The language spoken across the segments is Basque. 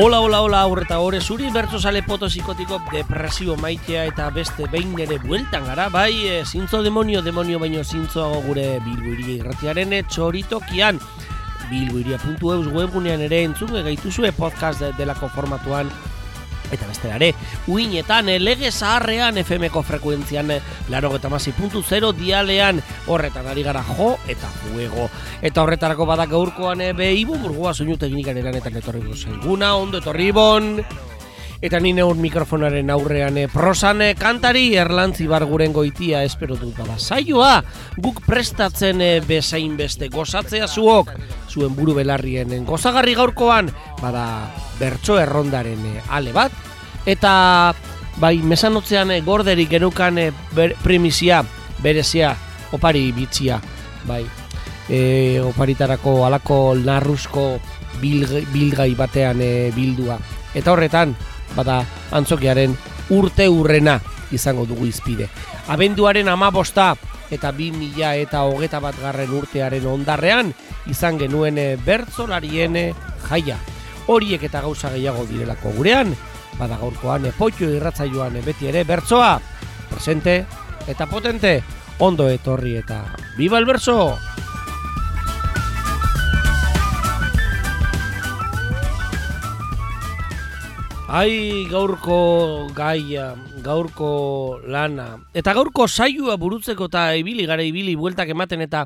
Hola, hola, hola, aurreta hori, zuri bertso sale potosiko depresio maitea eta beste behin ere bueltan gara, bai, e, zintzo demonio, demonio baino zintzoago gure bilbuiri irratiaren txoritokian. Bilbuiria.eus webgunean ere entzun gaituzue podcast delako formatuan eta beste ere, uinetan, eh, lege zaharrean FMko frekuentzian eh, laro puntu zero dialean horretan ari gara jo eta juego. Eta horretarako badak gaurkoan eh, ibu burgoa soinu teknikan eranetan etorri zaiguna, ondo etorri bon. Eta nine hor mikrofonaren aurrean e, prosan kantari erlantzi barguren goitia espero dut bada. Saioa, guk prestatzen e, bezain beste gozatzea zuok, zuen buru belarrien gozagarri gaurkoan, bada bertso errondaren e, ale bat, eta bai mesanotzean e, gorderi genukan e, primizia, berezia, opari bitzia, bai, e, oparitarako alako narruzko bilgai batean e, bildua. Eta horretan, bada antzokiaren urte urrena izango dugu izpide. Abenduaren amabosta eta bi mila eta hogeta bat garren urtearen ondarrean izan genuen eh, bertzolarien eh, jaia. Horiek eta gauza gehiago direlako gurean, bada gaurkoan epoitio irratzaioan beti ere bertzoa, presente eta potente, ondo etorri eta biba el bertzo! Ai, gaurko gaia, gaurko lana. Eta gaurko saioa burutzeko eta ibili gara ibili bueltak ematen eta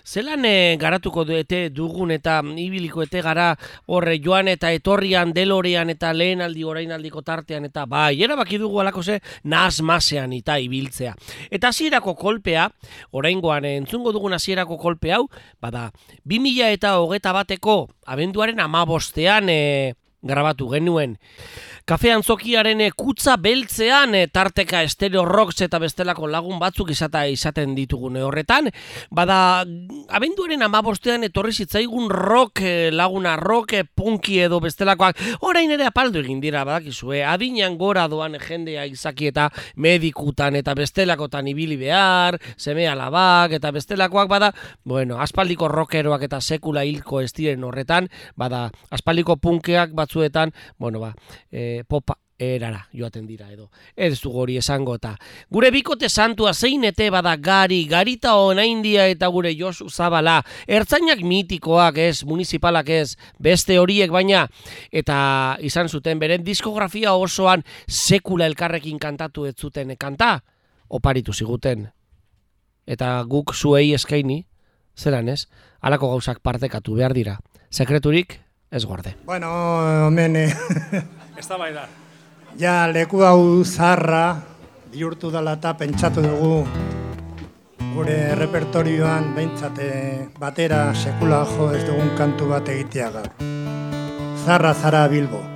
zelan e, garatuko duete dugun eta ibiliko ete gara horre joan eta etorrian delorean eta lehen aldi orain aldiko tartean eta bai, erabaki dugu alako ze naz masean eta ibiltzea. Eta hasierako kolpea, orain goan entzungo dugun hasierako kolpe hau, bada, 2000 eta hogeta bateko abenduaren amabostean e, grabatu genuen. Kafe antzokiaren eh, kutza beltzean e, tarteka estereo rocks eta bestelako lagun batzuk izata izaten ditugune horretan. Bada, abenduaren amabostean etorri zitzaigun rock eh, laguna rock punki edo bestelakoak. Orain ere apaldu egin dira badakizue. Adinean gora doan jendea izaki eta medikutan eta bestelakotan ibili behar, seme alabak eta bestelakoak bada. Bueno, aspaldiko rockeroak eta sekula hilko estiren horretan. Bada, aspaldiko punkeak batzuetan, bueno ba, e, popa erara joaten dira edo. Ez du gori esango eta gure bikote santua zein ete bada gari, garita ona india eta gure Josu Zabala, ertzainak mitikoak ez, municipalak ez, beste horiek baina eta izan zuten beren diskografia osoan sekula elkarrekin kantatu ez zuten kanta, oparitu ziguten. Eta guk zuei eskaini, zelan ez, alako gauzak partekatu behar dira. Sekreturik, ez guarde. Bueno, hemen... Ez da bai da. Ja, leku hau zarra, bihurtu dela eta pentsatu dugu gure repertorioan behintzate batera sekula jo ez dugun kantu bat egitea gaur. Zarra zara bilbo.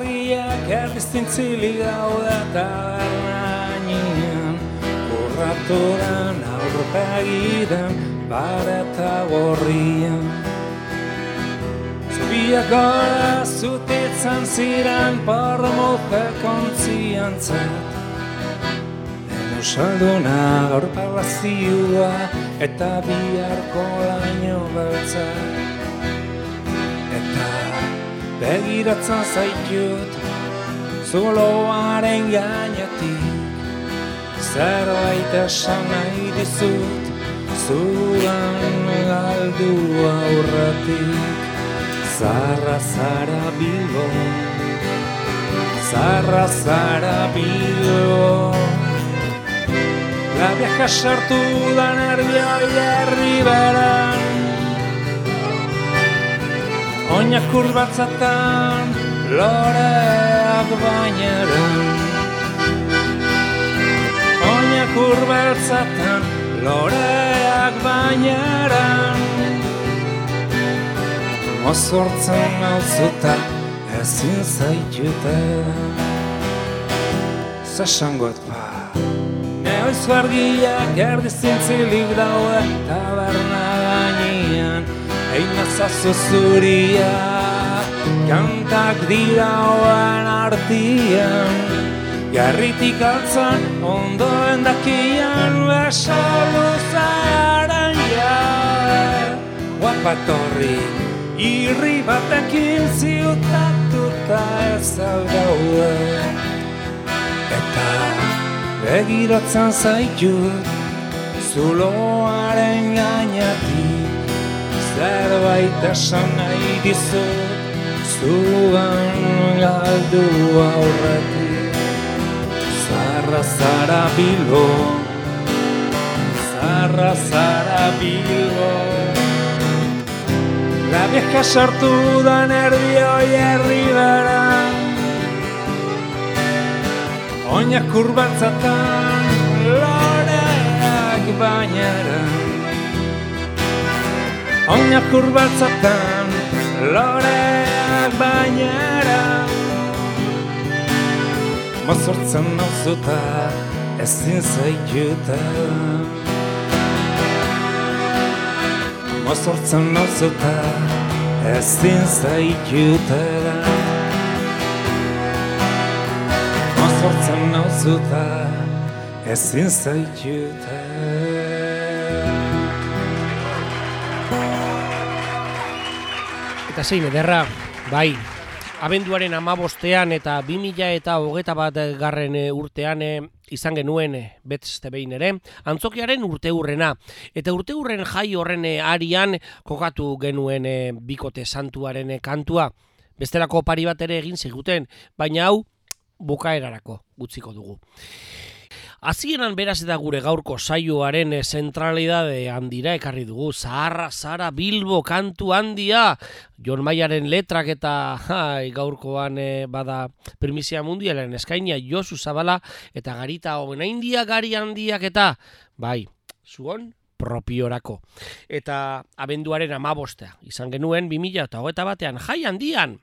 Aizbarriak erriztintzili gau da tabernainian Urratoran aurropegidan bare eta gorrian. Zubiak gara zutitzen ziren parmote kontziantzat Eno salduna gaur parlazioa eta biharko laino beltzat begiratzen zaitut zuloaren gainetik. Zerbait esan nahi dizut zuan galdu aurratik zarra zara bilbo zarra zara bilbo La vieja sartu da nervioi herri beran Oina kurbatzatan loreak bainaren Oina kurbatzatan loreak bainaran Mozortzen nauzuta ezin zaitute Zasangot ba Neoiz argiak erdi zintzilik daude taberna Egin azazu zuria kantak dira oan artian. Garritik altzan ondoen dakian beso luzaren ja Guapatorri irri batekin ziutatuta ez gaude Eta begiratzen zaitut zuloaren gainatik Zerbait esan nahi dizut zuloan galdu aurretik. Zarra zara bilo Zarra zara bilo La vieja sartu da nervio herri bera Oina kurbatzatan loreak bainara Oina kurbatzatan loreak bainara Mozortzen nauzuta ezin zaituta Mozortzen nauzuta ezin zaituta Mozortzen nauzuta ezin zaituta Eta zein ederra, bai, abenduaren amabostean eta 2000 eta hogeta bat garren eh, urtean eh, izan genuen eh, betzte behin ere, antzokiaren urte hurrena. Eta urte hurren jai horren arian kokatu genuen bikote santuaren kantua. Bestelako pari bat ere egin ziguten, baina hau bukaerarako gutziko dugu. Hasieran beraz eta gure gaurko saioaren eh, zentralidade handira ekarri dugu. Zaharra, Zara, Bilbo, kantu handia. Jon Maiaren letrak eta hai, gaurkoan eh, bada primizia mundialen eskainia Josu Zabala eta garita homen handia gari handiak eta bai, zuon propiorako. Eta abenduaren amabostea, izan genuen 2000 eta hogeta batean, jai handian,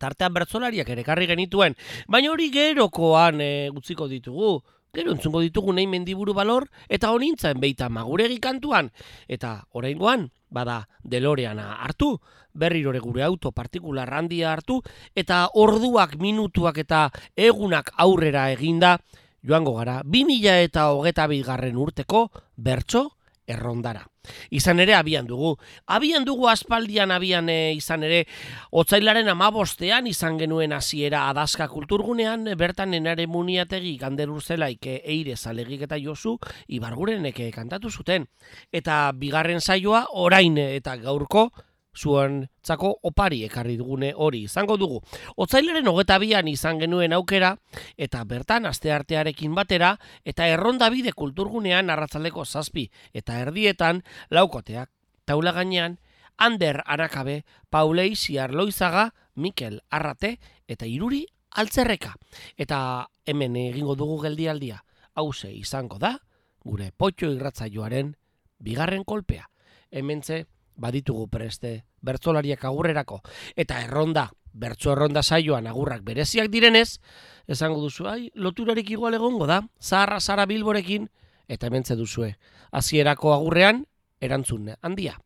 tartean bertzolariak ere ekarri genituen, baina hori gerokoan e, utziko ditugu, gero entzungo ditugu nahi mendiburu balor, eta honintzen beita maguregi kantuan, eta oraingoan bada deloreana hartu, berrirore gure auto partikular handia hartu, eta orduak, minutuak eta egunak aurrera eginda, joango gara, 2000 eta hogeta bigarren urteko bertso errondara. Izan ere abian dugu. Abian dugu aspaldian abian e, izan ere otzailaren amabostean izan genuen hasiera adazka kulturgunean bertan enare muniategi ganderur zelaik e, eire zalegik eta josu ibargurenek e, kantatu zuten. Eta bigarren saioa orain eta gaurko zuen txako opari ekarri dugune hori izango dugu. Otzailaren hogeta bian izan genuen aukera, eta bertan asteartearekin batera, eta erronda bide kulturgunean arratzaldeko zazpi, eta erdietan laukoteak taula gainean, Ander Arakabe, Paulei Ziarloizaga, Mikel Arrate, eta Iruri Altzerreka. Eta hemen egingo dugu geldialdia, hause izango da, gure potxo irratzaioaren bigarren kolpea. Hementze baditugu preste bertzolariak agurrerako eta erronda, bertso erronda saioan agurrak bereziak direnez, esango duzu, ai, loturarik igual egongo da, zaharra zara bilborekin, eta hementze duzue. Hasierako agurrean, erantzun handia.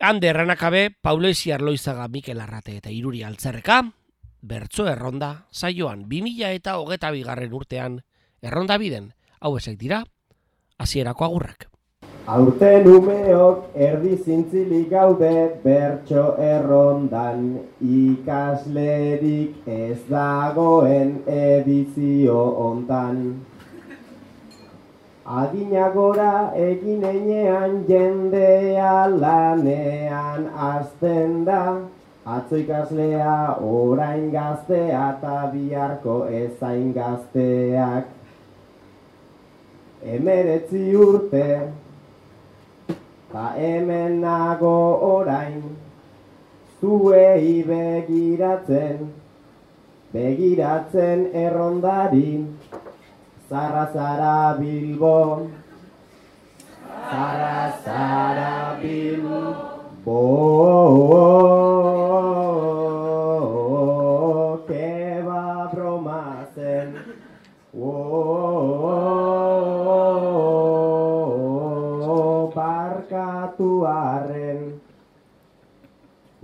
Hande erranakabe, Paulo Arloizaga Mikel Arrate eta Iruri Altzerreka, bertso erronda saioan 2000 eta hogeta bigarren urtean, erronda biden, hau esek dira, hasierako agurrak. Aurten umeok erdi zintzilik gaude bertso errondan ikaslerik ez dagoen edizio hontan. Adina gora egin enean jendea lanean azten da, atzo ikaslea orain gaztea eta biharko ezain gazteak. Emeretzi urte, Ba hemen nago orain, zuei begiratzen, begiratzen errondari, zarra zara bilbo, zarra zara bilbo.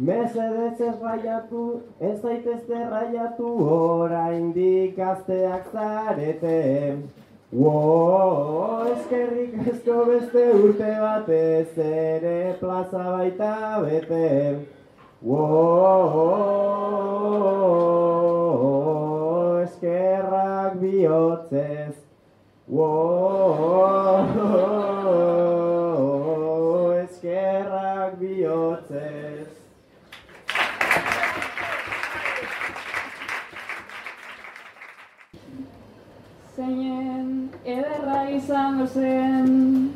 Mesedez ez raiatu, ez zaitezte raiatu, oraindik gazteak zarete. Wo, eskerrik asko beste urte batez ere plaza baita bete. Wo, eskerrak bihotzez. Wo, eskerrak bihotzez. Zeinen ederra izango zen.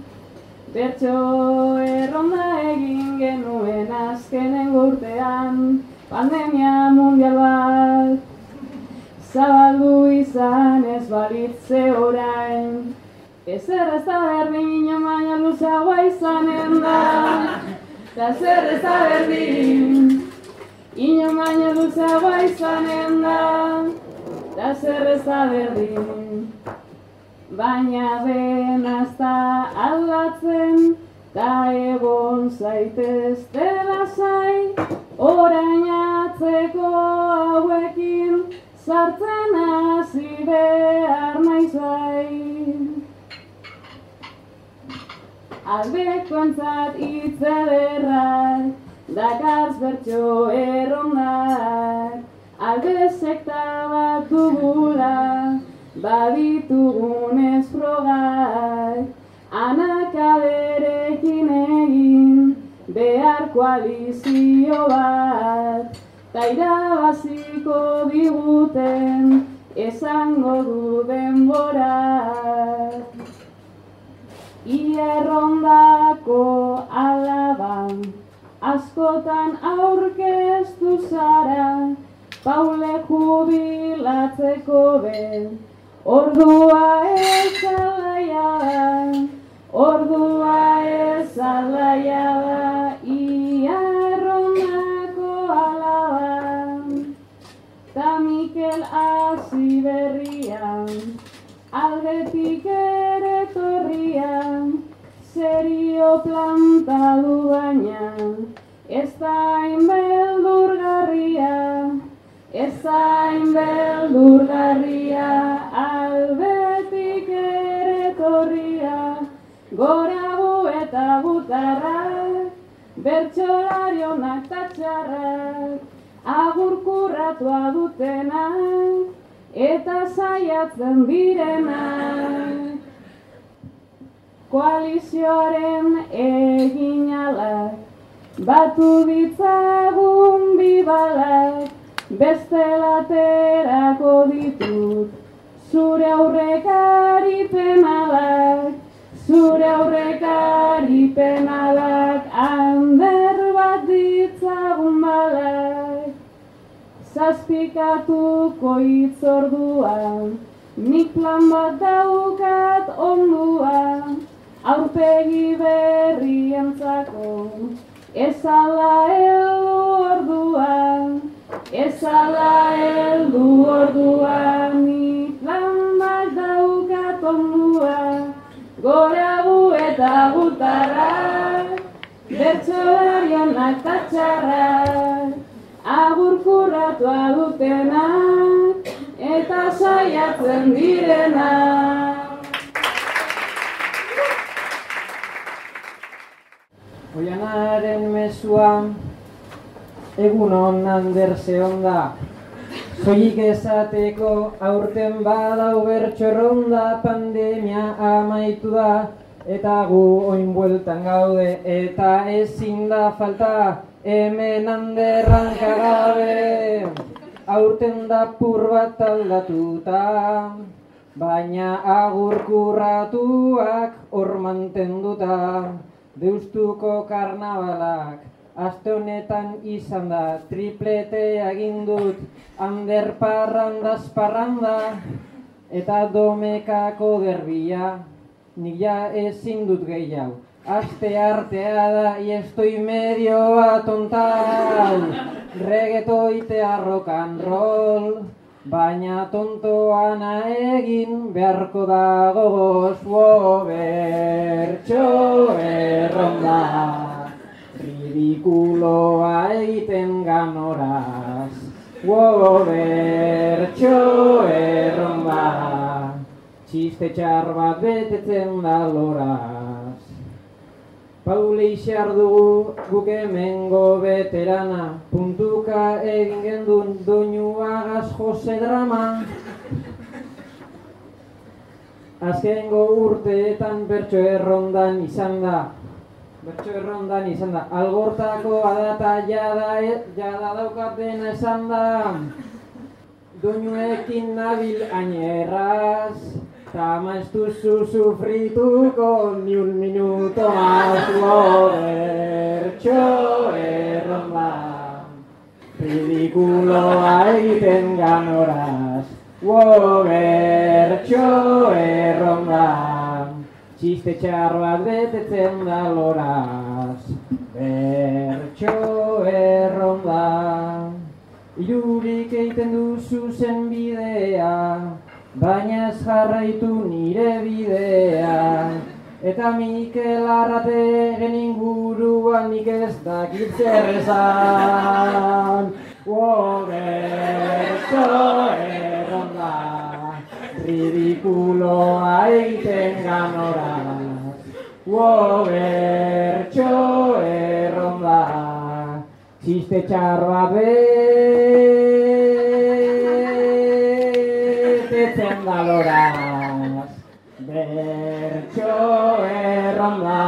Bertxo erronda egin genuen azkenen urtean Pandemia mundial bat. Zabaldu izan ez balitze orain. Ez da berdin baina luzagoa izanen da. Ta zer ez da berdin Ino baina luzagoa izanen da. Da zer ez da berdin. Baina denazta aldatzen, ta egon zaitezte lasai, orain atzeko hauekin, sartzen hasi behar naizai. Aldekoentzat hitz ederrak, dakaz bertxo errondak, alde sekta bat dugula, baditugunez frogak, anakaberekin egin, behar koalizio bat, ta irabaziko diguten, esango du denbora. Ierrondako alaban, askotan aurkeztu zara, Paule jubilatzeko ben, ordua ez alaia ordua ez alaia ia errondako alaban. Ta Mikel hasi berrian, aldetik ere torrian, serio planta du baina, ez da inbeldurgarria, ez da inbeldurgarria, eta butarrak, bertxolarionak ta txarrak, agurkurratua dutenak, eta saiatzen direnak. Koalizioaren egin alak, batu ditzagun bibalak, beste laterako ditut, zure aurrekari penalak, zure aurrekari penalak, ander bat ditzagun balak. Zazpikatuko itzorduan, nik plan bat daukat onduan, aurpegi berrientzako, ez ala heldu orduan, ez ala heldu orduan, nik plan bat daukat onduan, gora bu eta gutarrak, bertsolarionak ta txarrak, agurkurratua dutenak, eta saiatzen direnak. Oianaren mesua, egun honan derse onda. Soilik esateko aurten badau bertxorronda pandemia amaitu da eta gu oin bueltan gaude eta ezin da falta hemen handerran kagabe aurten da pur bat aldatuta baina agurkurratuak hor mantenduta. Deustuko karnabalak Aste honetan izan da, triplete egin dut, ander parrandaz parranda, eta domekako derbia, nik ja ezin dut gehiago. Aste artea da, y estoy medio atontau, reggaetoitea rock and roll, Baina tontoana egin beharko da gogoz Wo bertxo erronda Ridikuloa egiten ganoraz Wo bertxo erronda Txiste txar bat betetzen da loraz Paule isar dugu guk hemengo veterana Puntuka egin gendun doinu agaz jose drama. Azkengo urteetan bertso errondan izan da Bertso errondan izan da. Algortako adata jada, jada daukatena esan da. Doinuekin nabil añerraz Ta ez duzu sufrituko ni un minuto más Bertxo erronda Ridikuloa egiten ganoraz Wo bertxo erronda Txiste txar bat betetzen da loraz Bertxo erronda. Irurik egiten duzu zen bidea Baina ez jarraitu nire bidea. Eta Mikel Arrategen inguruan nik ez dakit zer esan. Oberto erronda Ridikuloa egiten ganoraz Obertxo erronda Txiste txar bat betetzen da loraz Bertxo erronda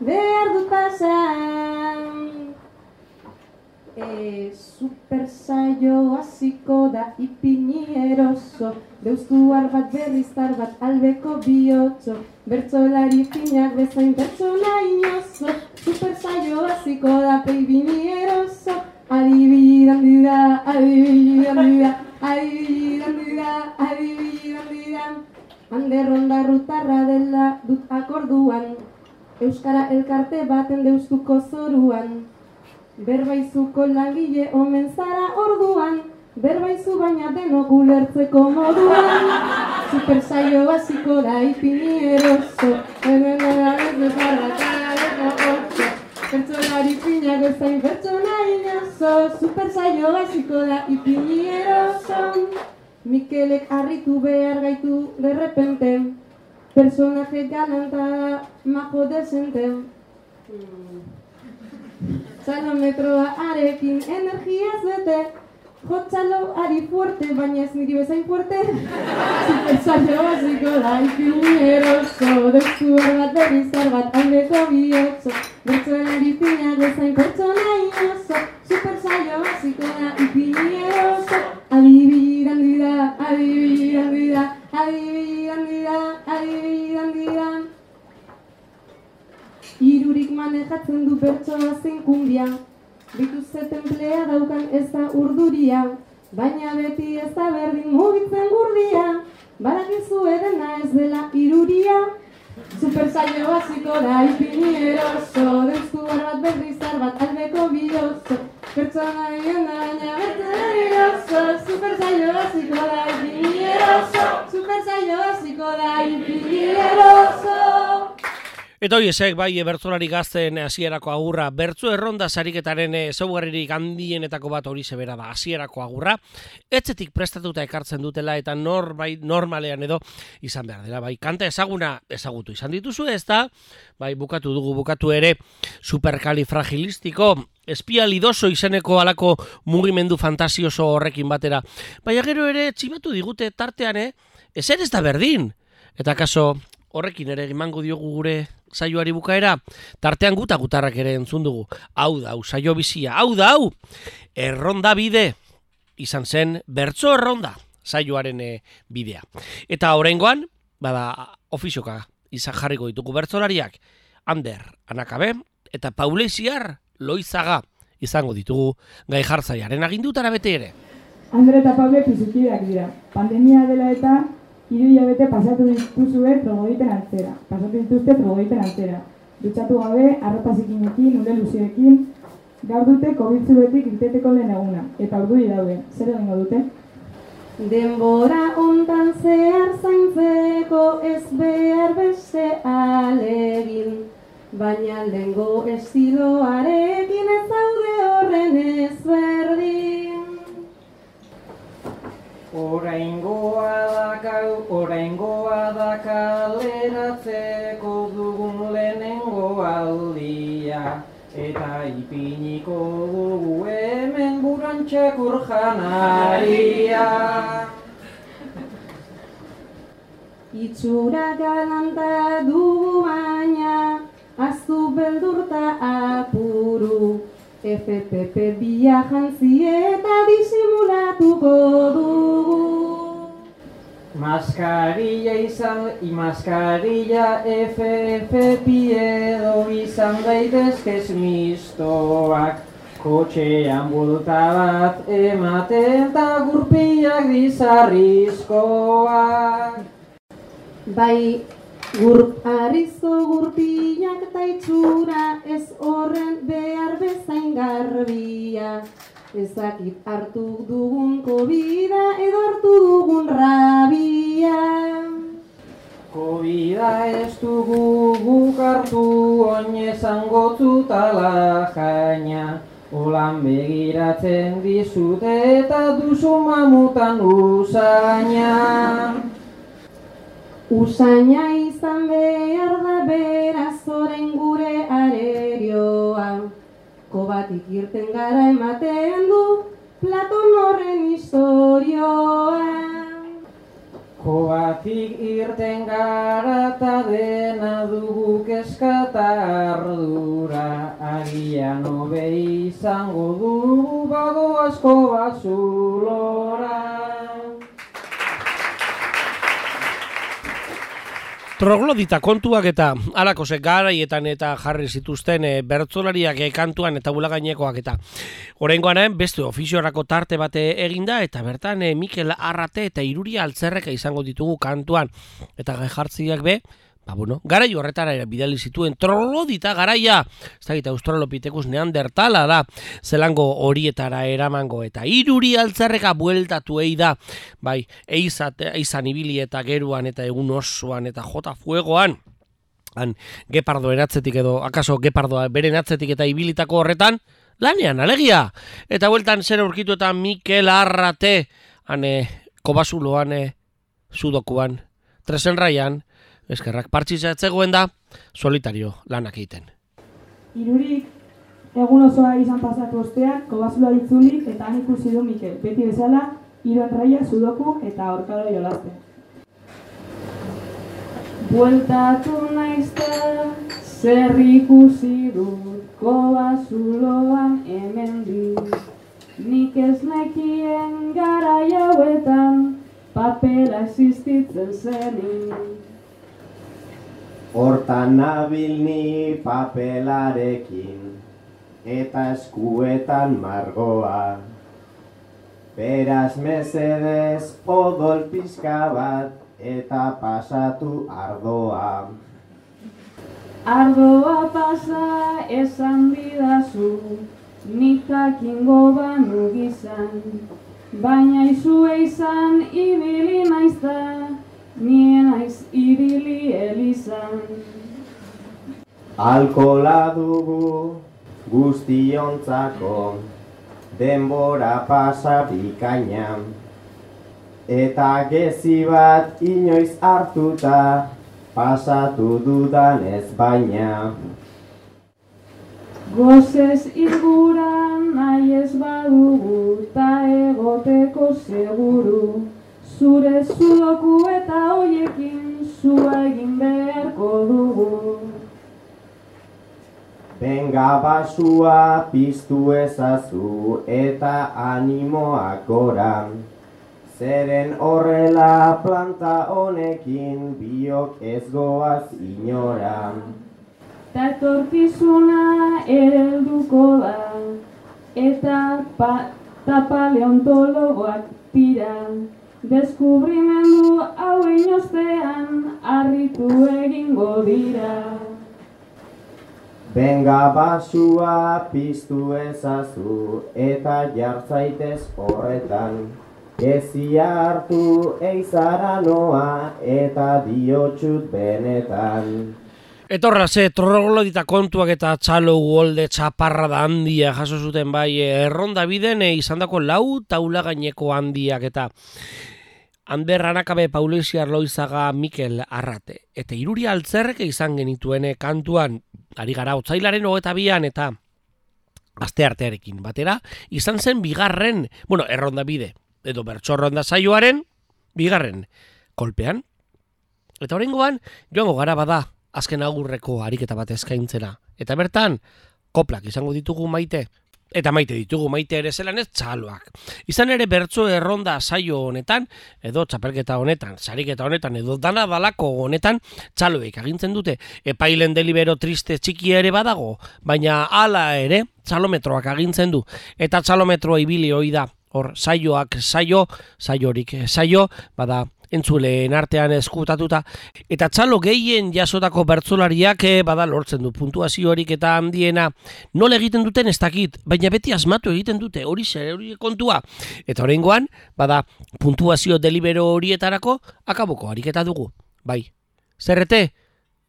behar dut pasa E, super saio hasiko da ipini eroso Deustuar bat berriztar bat albeko bihotzo Bertzolari finak bezain pertsona inozo Super saio hasiko da peibini eroso Adibidan dira, adibidan dira, adibidan dira, adibidan dira Hande ronda rutarra dela dut akorduan Euskara elkarte baten deustuko zoruan. Berbaizuko langile omen zara orduan. Berbaizu baina denok ulertzeko moduan. Super saio basiko da ipini eroso. Enenera ez bezarra oso Pertsonari pinak bezain pertsona inozo Super saio basiko da ipini eroso. Mikelek harritu behar gaitu de repente Personaje galanta majo desente Zalometroa arekin energiaz bete Jotxalo ari fuerte, baina ez niri bezain fuerte. Super saio hasiko da ipinieroso, deztu bat berrizar bat aldeko bihotzo. Bertzuelari fina bezain pertsona inoso, super saio hasiko da ipinieroso. Adibidan dira, adibidan dira, Irurik manejatzen du bertsoa zein kumbia, Bituzte templea daukan ez da urduria, baina beti ez da berdin mugitzen gurdia, badakizu edena ez dela iruria. Super saio hasiko da ipinieroso, dezku bat berrizar bat albeko bihozo, pertsona egin da baina bertzen super saio hasiko da ipinieroso, super saio hasiko da ipinieroso. Eta hori esek, bai, bertzolari gazten hasierako agurra, bertzu erronda sariketaren ezaugarririk handienetako bat hori zebera da, hasierako agurra, etzetik prestatuta ekartzen dutela eta nor, bai, normalean edo izan behar dela, bai, kanta ezaguna ezagutu izan dituzu ez da, bai, bukatu dugu, bukatu ere, superkalifragilistiko, espialidoso izeneko alako mugimendu fantasioso horrekin batera. Baina gero ere, tximatu digute tartean, eh? Ez ez da berdin. Eta kaso, horrekin ere emango diogu gure saioari bukaera, tartean guta gutarrak ere entzun dugu. Hau da, hau, saio bizia, hau da, hau, erronda bide, izan zen, bertso erronda, saioaren e, bidea. Eta horrengoan, bada, ofizioka, izan jarriko ditugu bertzolariak, Ander, Anakabe, eta Pauleziar, Loizaga, izango ditugu, gai jartzaiaren agindutara bete ere. Andre eta Paule fizukideak dira. Pandemia dela eta hiru hilabete pasatu dituzue trogoiten antzera. Pasatu dituzte trogoiten antzera. Dutxatu gabe, arrapazikinekin, ure luzioekin, gaur dute COVID zubetik irteteko lehen eguna. Eta urduri daude, zer egingo dute? Denbora ontan zehar zaintzeko ez behar beste alegin. Baina lengo estiloarekin ez daude horren ezberdin. Oraingoa dakau, oraingoa da kaleratzeko dugun lehenengo aldia. Eta ipiniko dugu hemen burantxekur janaria. Itxura galanta dugu baina, aztu beldurta apuru. FPP bia jantzi eta disimulatuko dugu. Maskarilla izan, i maskarilla FFP edo izan daitezkez mistoak. Kotxean bulta bat ematen eta gurpiak dizarrizkoak. Bai, gur, arrizko gurpilak eta itxura ez horren behar bezain garbia. Ezakit hartu dugun kobida edo hartu dugun rabia. Kobida ez dugu guk hartu oinezan gotzu tala jaina. Olan begiratzen dizute eta duzu mamutan usaina. Usaina izan behar da beraz orain gure arerioa. Kobatik irten gara ematen du Platon horren historioa. Kobatik irten gara eta dena dugu kezkata ardura Agian hobe izango dugu bago asko basulora Troglodita kontuak eta alako ze garaietan eta jarri zituzten e, bertzolariak e, kantuan eta bulagainekoak eta Horengoan beste ofiziorako tarte bate eginda eta bertan e, Mikel Arrate eta Iruria Altzerreka izango ditugu kantuan. Eta jartziak be Ba, bueno, garai horretara bidali zituen troglodita garaia, ez da gita australopitekus neandertala da, zelango horietara eramango eta iruri altzarreka bueltatu ei da, bai, eizat, eizan ibili eta geruan eta egun osoan eta jota fuegoan, han, gepardo eratzetik edo, akaso gepardoa beren atzetik eta ibilitako horretan, lanean, alegia! Eta bueltan zer aurkitu eta Mikel Arrate, han, e, kobasuloan, e, sudokuan, tresen raian, eskerrak partxitza etzegoen da, solitario lanak egiten. Irurik, Egun osoa izan pasatu ostean, kobazula itzuli eta han ikusi du Mikel, beti bezala, hiru raia sudoku eta orkalo jolasten. Bueltatu naizta, zer ikusi dut, kobazuloan hemendik. Nik ez nekien gara jauetan, papera existitzen zenik. Hortan nabil ni papelarekin eta eskuetan margoa. Beraz mesedez odol pixka bat eta pasatu ardoa. Ardoa pasa esan didazu, nikak ingo banu gizan. Baina izue izan ibili naizta, nien naiz ibili elizan. Alkola dugu guztiontzako denbora pasa bikaina. Eta gezi bat inoiz hartuta pasatu dudan ez baina. Gozez inguran nahi ez badugu ta egoteko seguru. Zure zudoku eta hoiekin zua egin beharko dugu. Benga basua piztu ezazu eta animoak gora. Zeren horrela planta honekin biok ez goaz inora. Ta etorkizuna erelduko da, eta pa, ta paleontologoak tira. Deskubrimendu hauen ostean harritu egingo dira. Benga basua piztu ezazu eta jartzaitez horretan. Ezia hartu eizara noa eta diotxut benetan. Etorra ze, troglodita kontuak eta txalo uolde txaparra da handia jaso zuten bai eh, erronda biden e, izan dako lau taula gaineko handiak eta Ander Arakabe Paulesi Arloizaga Mikel Arrate. Eta iruri altzerrek izan genituen eh, kantuan, ari gara otzailaren hogeta bian eta aste artearekin batera, izan zen bigarren, bueno, erronda bide, edo bertxorronda saioaren, bigarren kolpean. Eta horrengoan, joango gara bada, azken agurreko ariketa bat eskaintzera. Eta bertan, koplak izango ditugu maite, eta maite ditugu maite ere zelan ez txaloak. Izan ere bertso erronda saio honetan, edo txapelketa honetan, sariketa honetan, edo dana balako honetan, txaloek agintzen dute. Epailen delibero triste txiki ere badago, baina hala ere, txalometroak agintzen du. Eta txalometroa ibili hoi da, hor saioak saio, saiorik saio, bada entzuleen artean eskutatuta eta txalo gehien jasotako bertsolariak eh, bada lortzen du puntuaziorik eta handiena. Nola egiten duten ez dakit baina beti asmatu egiten dute hori zer hori kontua. Eta oraingoan bada puntuazio delibero horietarako akaboko ariketa dugu. Bai zerrete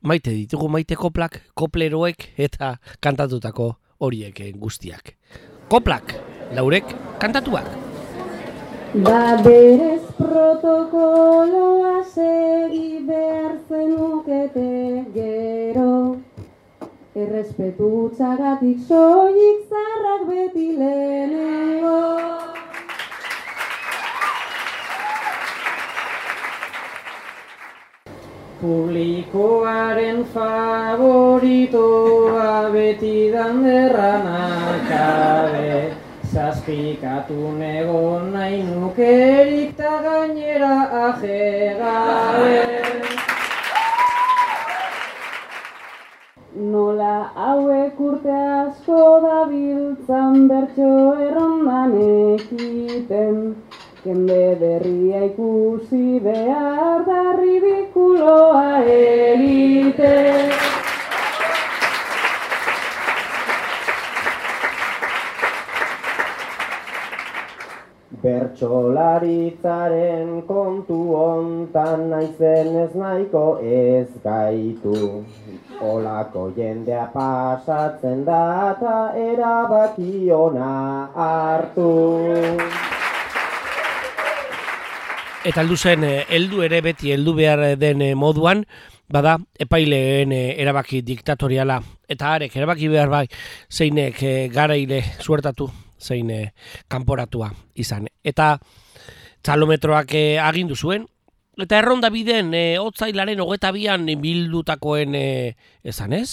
maite ditugu maite koplak kopleroek eta kantatutako horiek guztiak. Koplak laurek kantatuak Ba berez protokoloa segi behar zenukete gero. Errespetu txagatik soilik zarrak beti lehenengo. Publikoaren favoritoa beti danderra nakabe Zazpikatu negon nahi nukerik ta gainera ajegabe Nola hauek urte asko da biltzan bertso errondan ekiten Jende berria ikusi behar da ridikuloa egiten Bertsolaritzaren kontu hontan naizen ez nahiko ez gaitu. Olako jendea pasatzen da eta erabaki ona hartu. Eta heldu zen, eh, heldu ere beti heldu behar den eh, moduan, bada epaileen eh, erabaki diktatoriala eta arek erabaki behar bai zeinek garaile suertatu zein e, kanporatua izan. Eta txalometroak e, agindu zuen, eta erronda biden e, otzailaren hogeta bian bildutakoen e, esan ez?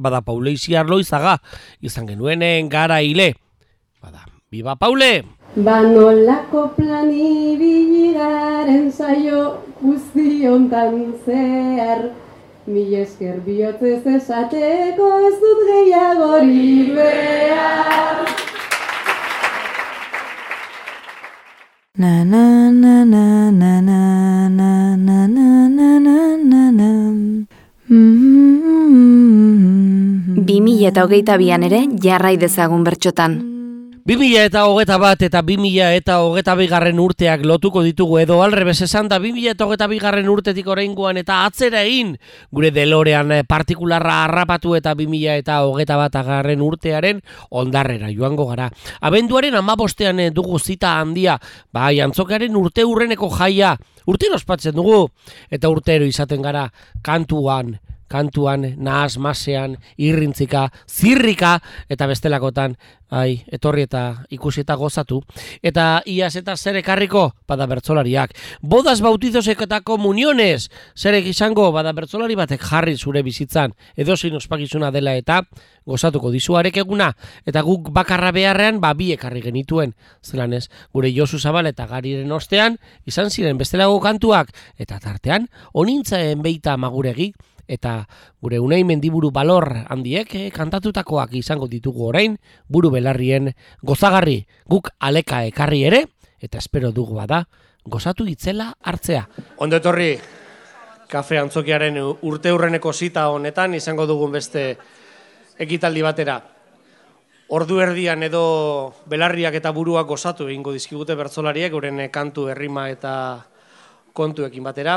Bada Pauleixi Arloizaga izan genuen garaile. Bada, biba Paule! Banolako plani biligaren saio guzti ontan zehar Mil esker bihotzez esateko ez dut gehiagori behar Na na na na na na na na na na na na na Bi mila eta hogeita bian ere jarrai dezagun bertxotan. 2000 eta hogeta bat eta 2000 eta hogeta bigarren urteak lotuko ditugu edo alrebes esan da 2000 eta hogeta bigarren urtetik oraingoan eta atzera egin gure delorean eh, partikularra harrapatu eta 2000 eta hogeta bat agarren urtearen ondarrera joango gara. Abenduaren amabostean eh, dugu zita handia, bai antzokaren urte urreneko jaia, urte ospatzen dugu. Eta urtero izaten gara kantuan, kantuan, nahaz, masean, irrintzika, zirrika, eta bestelakotan, ai, etorri eta ikusi eta gozatu. Eta iaz eta zer ekarriko, bada bertzolariak. Bodas bautizosek eta komuniones, zer izango, bada bertzolari batek jarri zure bizitzan, edo zein ospakizuna dela eta gozatuko dizuarek eguna, eta guk bakarra beharrean, ba, bi ekarri genituen, zelan ez, gure Josu Zabal eta Gariren ostean, izan ziren bestelago kantuak, eta tartean, onintzaen beita maguregi, eta gure unai mendiburu balor handiek eh, kantatutakoak izango ditugu orain buru belarrien gozagarri guk aleka ekarri ere eta espero dugu bada gozatu itzela hartzea. Ondo etorri kafe antzokiaren urte urreneko zita honetan izango dugun beste ekitaldi batera. Ordu erdian edo belarriak eta buruak gozatu egingo dizkigute bertzolariek, guren kantu herrima eta kontuekin batera.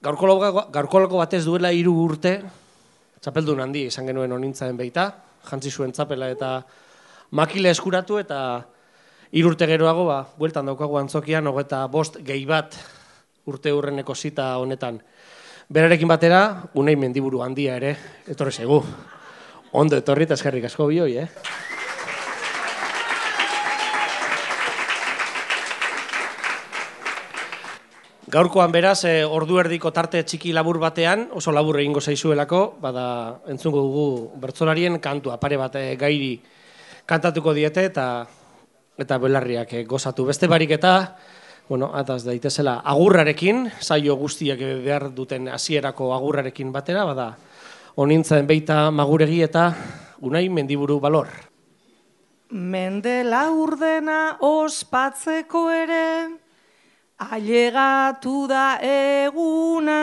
Gaurkoloko batez duela hiru urte, txapeldun handi izan genuen onintzaen beita, jantzi zuen txapela eta makile eskuratu eta hiru urte geroago, ba, bueltan daukagu antzokian, hogeta bost gehi bat urte urreneko zita honetan. Berarekin batera, unei mendiburu handia ere, etorri zegu. Ondo etorri eta eskerrik asko bioi, eh? Gaurkoan beraz, e, ordu erdiko tarte txiki labur batean, oso labur egingo zaizuelako, bada entzungo dugu bertzolarien kantua, pare bat e, gairi kantatuko diete eta eta belarriak e, gozatu. Beste barik eta, bueno, ataz daitezela, agurrarekin, saio guztiak behar duten hasierako agurrarekin batera, bada onintzen beita maguregi eta unai mendiburu balor. Mendela urdena ospatzeko ere, Ailegatu da eguna,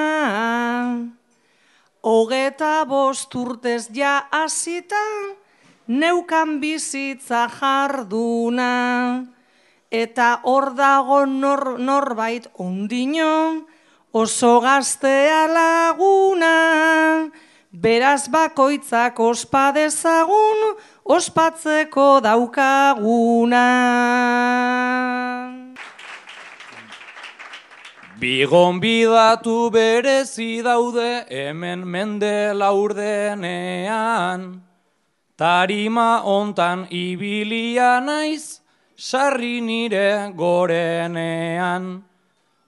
hogeta bost urtez ja azita, neukan bizitza jarduna, eta hor dago nor, norbait ondino, oso gaztea laguna, beraz bakoitzak ospadezagun, ospatzeko daukaguna. Bigon bidatu berezi daude hemen mende laurdenean, tarima ontan ibilia naiz, sarri nire gorenean.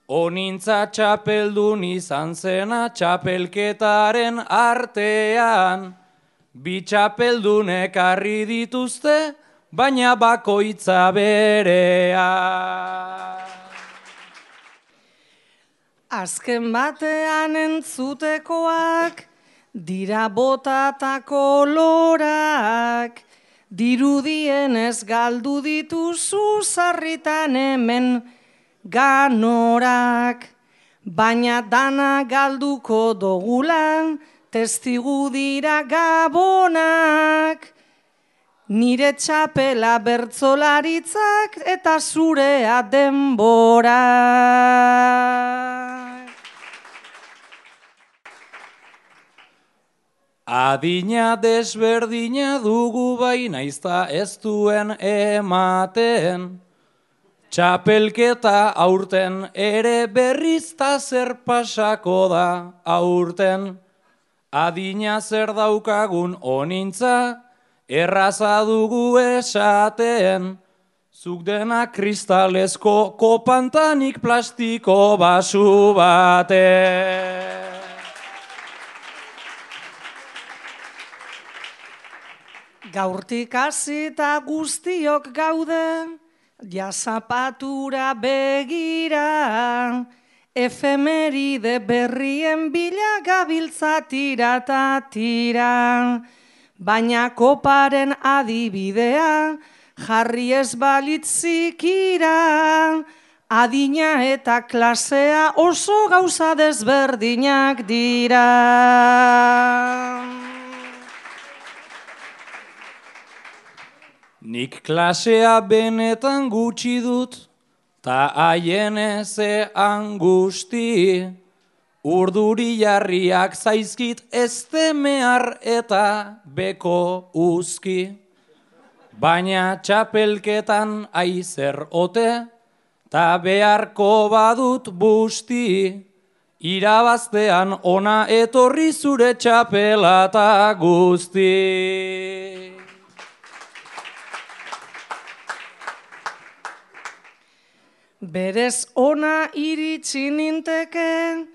Onintza txapeldun izan zena txapelketaren artean, bi txapeldunek arri dituzte, baina bakoitza berean. Azken batean entzutekoak, dira botatako lorak, dirudien ez galdu dituzu zarritan hemen ganorak, baina dana galduko dogulan, testigu dira gabonak, Nire txapela bertzolaritzak eta zurea denbora. Adina desberdina dugu baina izta ez duen ematen. Txapelketa aurten ere berriz ta zer pasako da aurten. Adina zer daukagun onintza, erraza dugu esaten. Zuk dena kristalezko kopantanik plastiko basu baten. Gaurtik hasita guztiok gaude, jazapatura begira, efemeride berrien bila gabiltza tira ta tira. Baina koparen adibidea, jarri ez balitzikira, adina eta klasea oso gauza desberdinak dira. Nik klasea benetan gutxi dut, ta haien eze angusti, urduri jarriak zaizkit ez temehar eta beko uzki. Baina txapelketan aizer ote, ta beharko badut busti, irabaztean ona etorri zure txapelata guzti. Berez ona iritsi ninteke,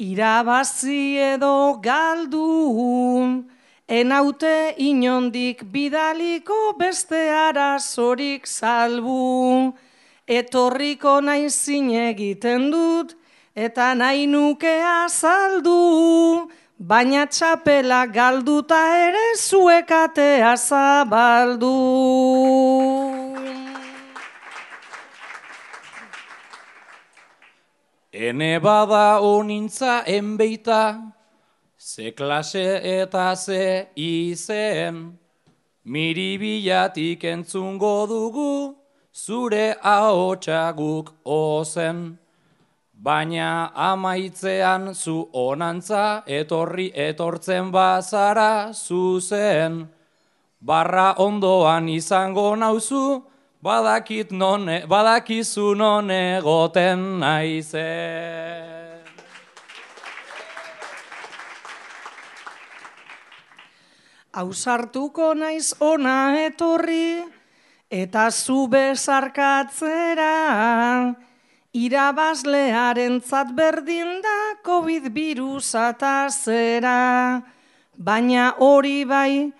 irabazi edo galdu, enaute inondik bidaliko beste arazorik salbu, etorriko nahi zine egiten dut, eta nahi nuke azaldu, baina txapela galduta ere zuekatea zabaldu. Ene bada onintza enbeita, ze klase eta ze izen, miribilatik entzungo dugu, zure ahotsa guk ozen. Baina amaitzean zu onantza, etorri etortzen bazara zuzen. Barra ondoan izango nauzu, badakit non, badakizu non egoten naizen. Ausartuko naiz ona etorri, eta zu bezarkatzera, irabazlearen berdin da COVID virusa eta zera, baina hori bai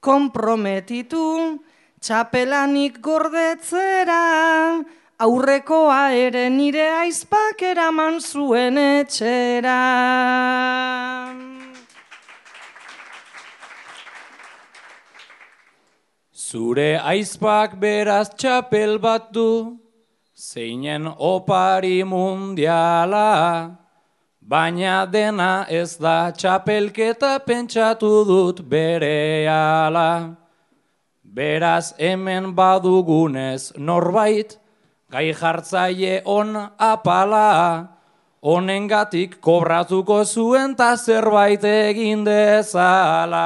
komprometitu, txapelanik gordetzera, aurrekoa ere nire aizpak eraman zuen etxera. Zure aizpak beraz txapel bat du, zeinen opari mundiala, baina dena ez da txapelketa pentsatu dut berehala. Beraz hemen badugunez norbait, gai jartzaile on apala, honengatik kobratuko zuen ta zerbait egin dezala.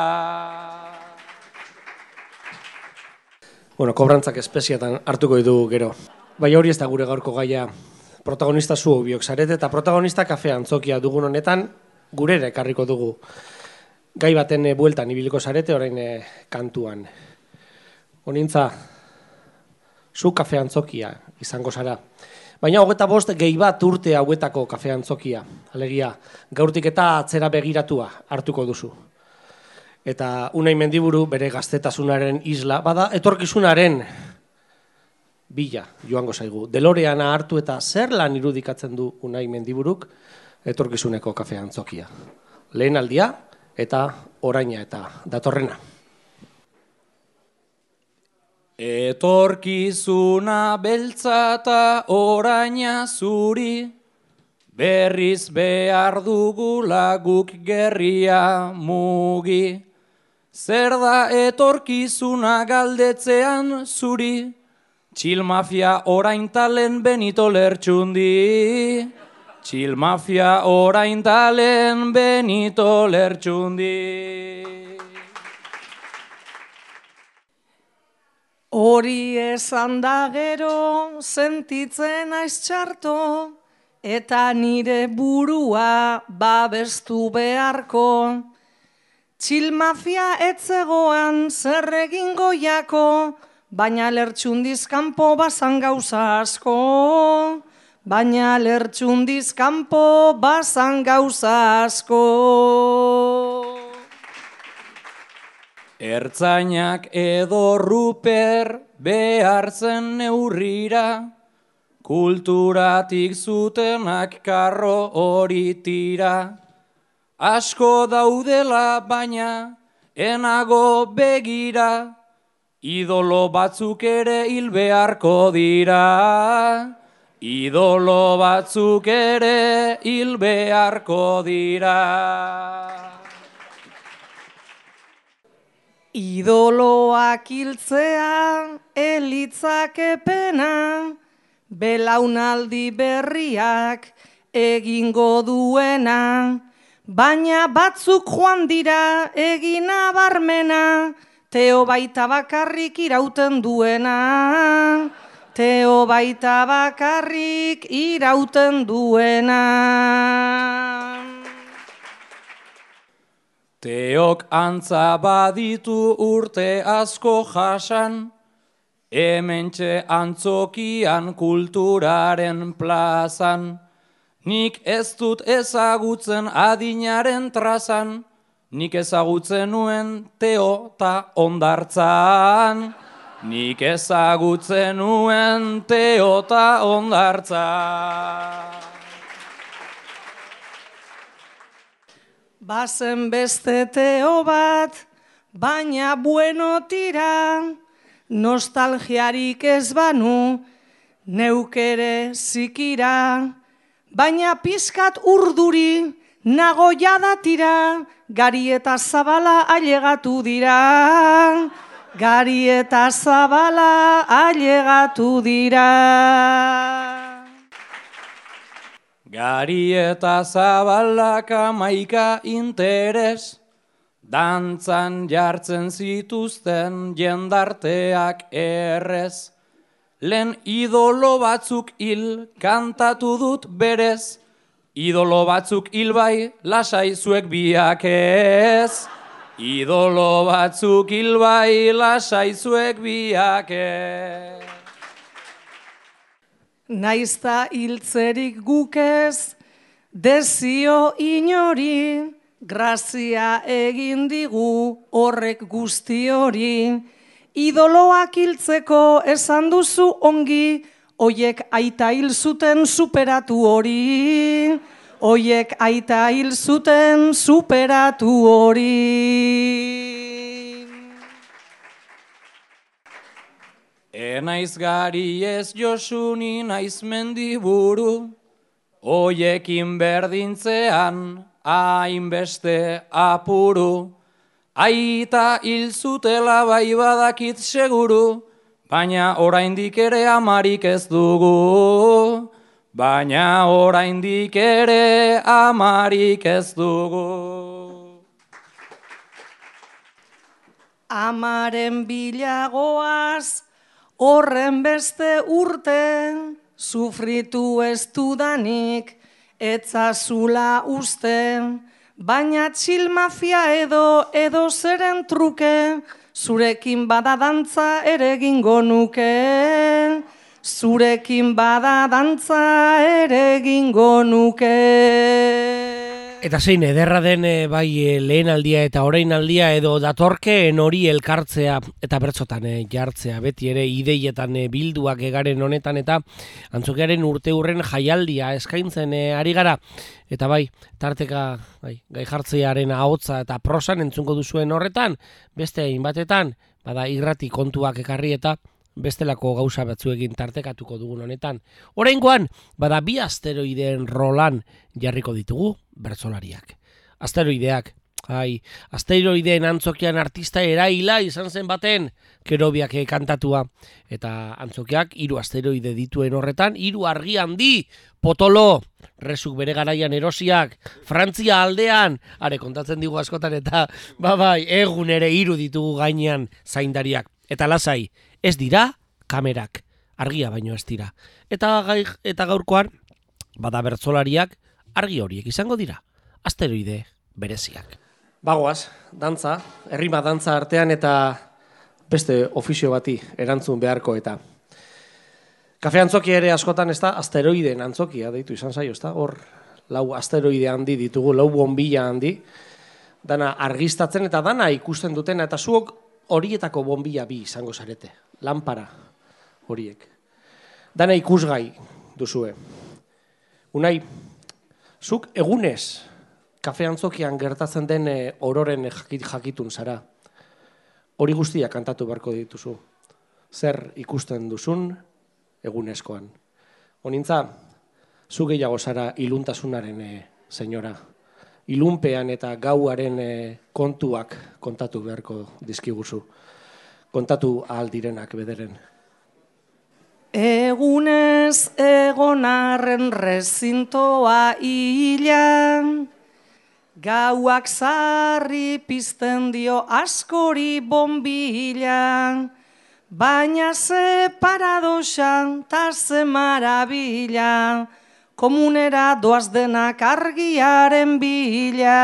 Bueno, kobrantzak espeziatan hartuko ditugu gero. Bai hori ez da gure gaurko gaia protagonista zu biok zarete eta protagonista kafe antzokia dugun honetan gurera ekarriko dugu. Gai baten e, bueltan ibiliko zarete orain eh, kantuan. Honintza, zu kafe antzokia izango zara. Baina hogeta bost gehi bat urte hauetako kafe antzokia. Alegia, gaurtik eta atzera begiratua hartuko duzu eta unai mendiburu bere gaztetasunaren isla, bada etorkizunaren bila joango zaigu. Deloreana hartu eta zer lan irudikatzen du unai mendiburuk etorkizuneko kafean zokia. Lehen aldia eta oraina eta datorrena. Etorkizuna beltza eta oraina zuri, berriz behar dugula guk gerria mugi. Zer da etorkizuna galdetzean zuri, txil mafia orain talen benito lertxundi. Txil mafia orain talen benito lertxundi. Hori esan da gero sentitzen aiz txarto, eta nire burua babestu beharko. Txil mafia etzegoan zer egin goiako, baina lertxundiz kanpo bazan gauza asko. Baina lertxundiz kanpo bazan gauza asko. Ertzainak edo ruper behar zen neurrira, kulturatik zutenak karro hori tira. Asko daudela baina enago begira, idolo batzuk ere hil beharko dira. Idolo batzuk ere hil beharko dira. Idoloak hiltzea elitzak epena, belaunaldi berriak egingo duena, baina batzuk joan dira egina barmena, teo baita bakarrik irauten duena, teo baita bakarrik irauten duena. Teok antza baditu urte asko jasan, hementxe antzokian kulturaren plazan. Nik ez dut ezagutzen adinaren trazan, nik ezagutzen nuen teo ta ondartzan. Nik ezagutzen nuen teo ta ondartzan. Bazen beste teo bat, baina bueno tira, nostalgiarik ez banu, neukere zikira, baina pizkat urduri, nago tira, gari eta zabala ailegatu dira, gari eta zabala ailegatu dira. Gari eta zabalak amaika interes, dantzan jartzen zituzten jendarteak errez. Lehen idolo batzuk hil kantatu dut berez, idolo batzuk hil bai lasai zuek biak ez. Idolo batzuk hil bai lasai zuek biak ez. Naizta hiltzerik gukez, dezio inori, grazia egin digu horrek guzti hori. Idoloak hiltzeko esan duzu ongi, oiek aita hil zuten superatu hori. Oiek aita hil zuten superatu hori. Enaiz gari ez josuni naiz mendiburu, oiekin berdintzean hainbeste apuru. Aita hil zutela bai badakit seguru, baina oraindik ere amarik ez dugu. Baina oraindik ere amarik ez dugu. Amaren bilagoaz, Horren beste urte, sufritu ez dudanik, etzazula uste, baina txil mafia edo edo zeren truke, zurekin bada dantza ere gingo nuke. Zurekin bada dantza ere gingo nuke. Eta zein ederra den eh, bai eh, lehen aldia eta orain aldia edo datorkeen hori elkartzea eta bertzotan eh, jartzea. Beti ere ideietan bilduak egaren honetan eta antzokiaren urte hurren jaialdia eskaintzen ari gara. Eta bai tarteka bai, gai jartzearen ahotza eta prosan entzungo duzuen horretan beste hainbatetan bada irrati kontuak ekarri eta bestelako gauza batzuekin tartekatuko dugun honetan. Oraingoan bada bi asteroideen rolan jarriko ditugu bertsolariak. Asteroideak, ai, asteroideen antzokian artista eraila izan zen baten kerobiak kantatua eta antzokiak hiru asteroide dituen horretan hiru argi handi potolo resuk bere garaian erosiak Frantzia aldean are kontatzen digu askotan eta ba bai egun ere hiru ditugu gainean zaindariak eta lasai Ez dira kamerak, argia baino ez dira. Eta, gai, eta gaurkoan, bada bertzolariak argi horiek izango dira. Asteroide bereziak. Bagoaz, dantza, herrima dantza artean eta beste ofizio bati erantzun beharko eta. Kafe antzokia ere askotan ez da asteroideen antzokia deitu izan zaio, ez da? Hor, lau asteroide handi ditugu, lau bombilla handi, dana argistatzen eta dana ikusten dutena, eta zuok horietako bombilla bi izango zarete, lanpara horiek. Dana ikusgai duzue. Unai, zuk egunez kafe antzokian gertatzen den eh, ororen jakit, jakitun zara. Hori guztia kantatu beharko dituzu. Zer ikusten duzun egunezkoan. Honintza, zu gehiago zara iluntasunaren e, senyora. Ilunpean eta gauaren eh, kontuak kontatu beharko dizkiguzu. Kontatu ahal direnak bederen. Egunez egonarren rezintoa hilan, gauak zarri pizten dio askori bombila, baina ze paradoxan ta ze marabila, komunera doaz denak argiaren bila.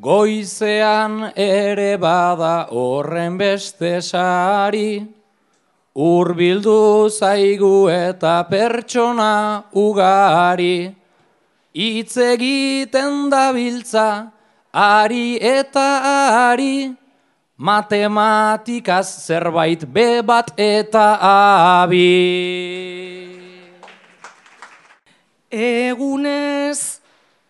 Goizean ere bada horren beste sari, Urbildu zaigu eta pertsona ugari, Itz egiten dabiltza, ari eta ari, Matematikaz zerbait be bat eta abi. Egunez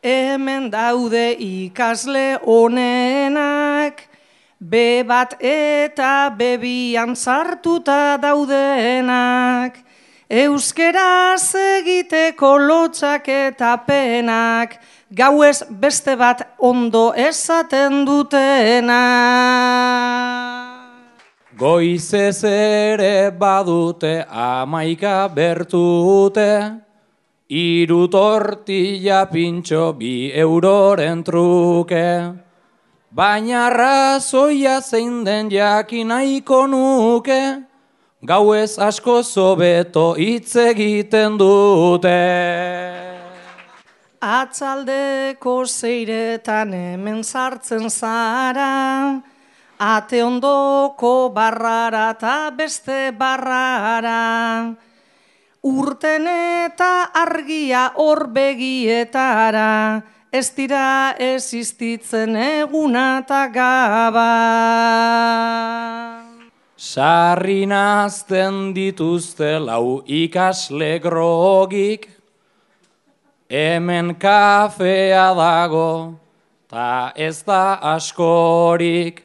hemen daude ikasle honenak, be bat eta bebian sartuta daudenak, euskeraz egiteko lotxak eta penak, gauez beste bat ondo esaten dutena. Goizez ere badute amaika bertute, Iru tortilla pintxo bi euroren truke, baina razoia zein den jakin nahiko nuke, gauez asko zobeto hitz egiten dute. Atzaldeko zeiretan hemen sartzen zara, ate ondoko barrara eta beste barrara, urten eta argia hor begietara, ez dira existitzen eguna eta gaba. Sarri nazten dituzte lau ikasle grogik, hemen kafea dago, ta ez da askorik,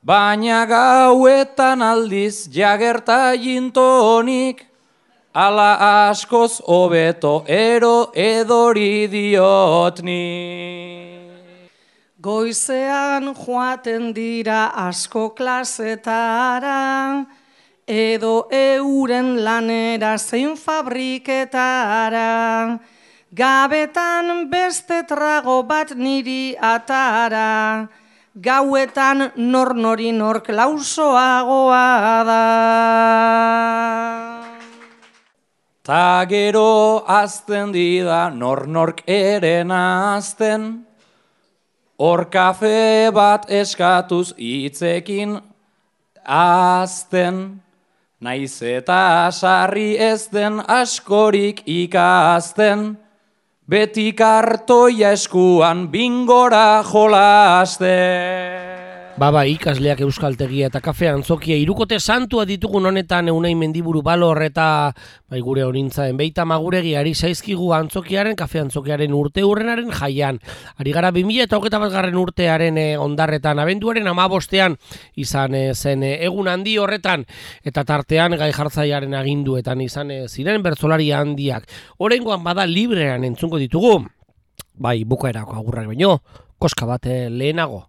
baina gauetan aldiz jagerta jintonik, ala askoz hobeto ero edori diot ni. Goizean joaten dira asko klasetara, edo euren lanera zein fabriketara, gabetan beste trago bat niri atara, gauetan nor nori nor klausoagoa da. Ta gero azten dida nor nork ere nazten, hor kafe bat eskatuz hitzekin azten, naiz eta sarri ez den askorik ikasten, beti kartoia eskuan bingora jolasten. Baba ikasleak euskaltegia eta kafe antzokia irukote santua ditugun honetan eunei mendiburu balor eta bai gure horintzaen beita maguregi ari zaizkigu antzokiaren, kafe antzokiaren urte urrenaren jaian. Ari gara 2000 eta hogeta bat garren urtearen eh, ondarretan, abenduaren amabostean izan eh, zen eh, egun handi horretan eta tartean gai jartzaiaren aginduetan izan eh, ziren bertzolari handiak. Horengoan bada librean entzungo ditugu, bai bukaerako agurrak baino, koska bat eh, lehenago.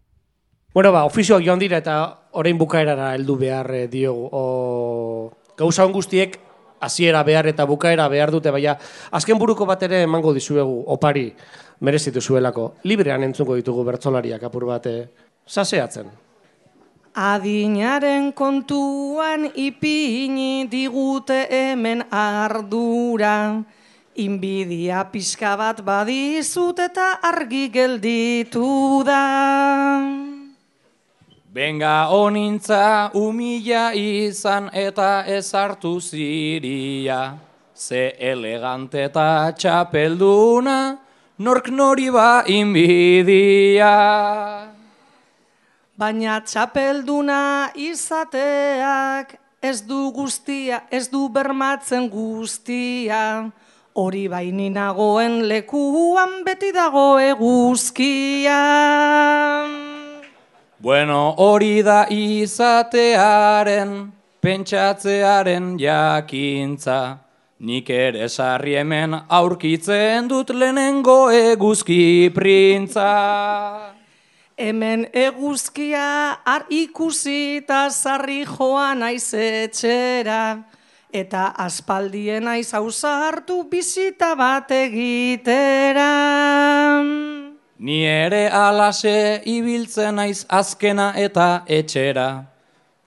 Bueno, ba, ofizioak joan dira eta orain bukaerara heldu behar eh, diogu. O, gauza on guztiek hasiera behar eta bukaera behar dute, baina azken buruko bat ere emango dizuegu opari merezitu zuelako. Librean entzungo ditugu bertzolariak apur bat eh, saseatzen. Adinaren kontuan ipini digute hemen ardura. Inbidia pixka bat badizut eta argi gelditu da. Benga onintza umila izan eta ezartu ziria. Ze elegante eta txapelduna, nork nori ba inbidia. Baina txapelduna izateak ez du guztia, ez du bermatzen guztia. Hori baini nagoen lekuan beti dago eguzkia. Bueno, hori da izatearen, pentsatzearen jakintza. Nik ere sarri hemen aurkitzen dut lehenengo eguzki printza. Hemen eguzkia ar ikusi eta zarri joan naiz etxera. Eta aspaldien naiz ausartu bizita bat egitera. Ni ere alase ibiltzen naiz azkena eta etxera.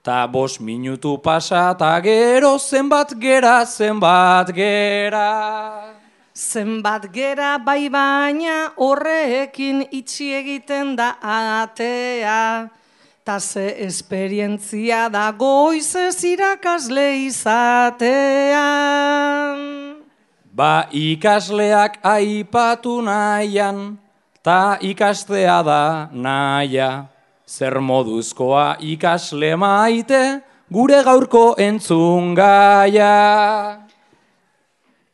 Ta bos minutu pasa ta gero zenbat gera, zenbat gera. Zenbat gera bai baina horrekin itxi egiten da atea. Ta ze esperientzia da goizez irakasle izatea. Ba ikasleak aipatu nahian, ta ikastea da naia. Zer moduzkoa ikasle maite, gure gaurko entzun gaia.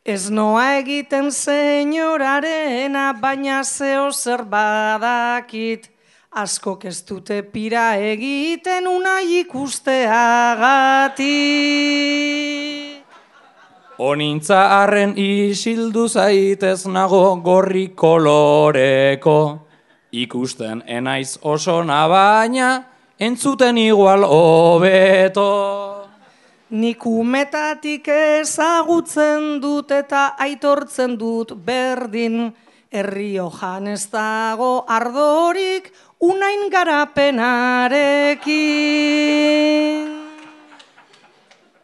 Ez noa egiten senyorarena, baina zeo zer badakit. Askok ez dute pira egiten unai ikusteagatik. Onintza arren isildu zaitez nago gorri koloreko. Ikusten enaiz oso nabaina, entzuten igual hobeto. Nik umetatik ezagutzen dut eta aitortzen dut berdin. Herrio jan ez dago ardorik unain garapenarekin.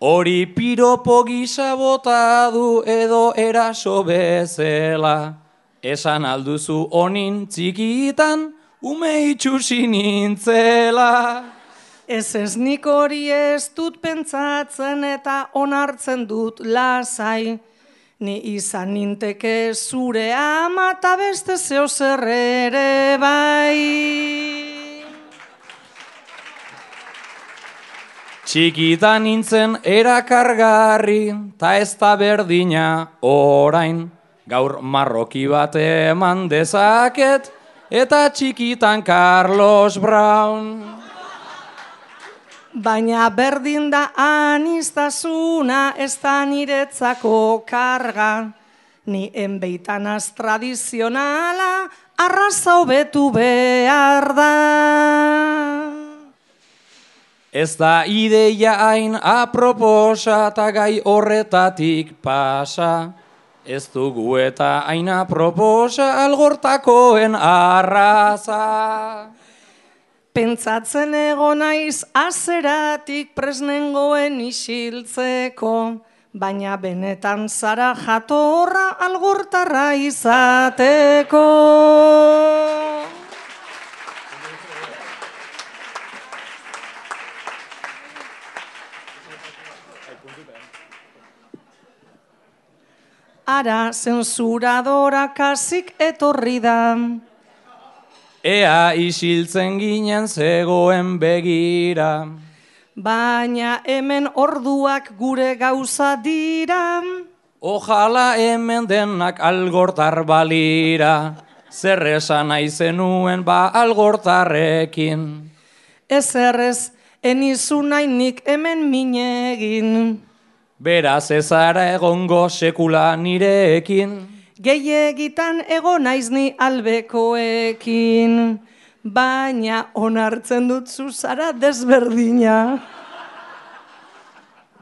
Hori piropo gisa bota du edo eraso bezala. Esan alduzu onin txikitan, ume itxusi nintzela. Ez ez nik hori ez dut pentsatzen eta onartzen dut lasai. Ni izan ninteke zure ama eta beste zeo zer ere bai. Txikitan nintzen erakargarri, ta ez da berdina orain. Gaur marroki bat eman dezaket, eta txikitan Carlos Brown. Baina berdin da anistazuna ez da niretzako karga. Ni enbeitanaz tradizionala arraza hobetu behar da. Ez da ideia hain aproposa eta gai horretatik pasa. Ez dugu eta hain aproposa algortakoen arraza. Pentsatzen ego naiz azeratik presnengoen isiltzeko, baina benetan zara jatorra algortarra izateko. Ara zensuradora kasik etorri da. Ea isiltzen ginen zegoen begira. Baina hemen orduak gure gauza dira. Ojala hemen denak algortar balira. Zer esan nahi zenuen ba algortarrekin. Ez errez, enizu nahi nik hemen minegin. Beraz ezara egongo sekula nirekin. Gehiagitan ego naiz ni albekoekin, baina onartzen dut zuzara desberdina.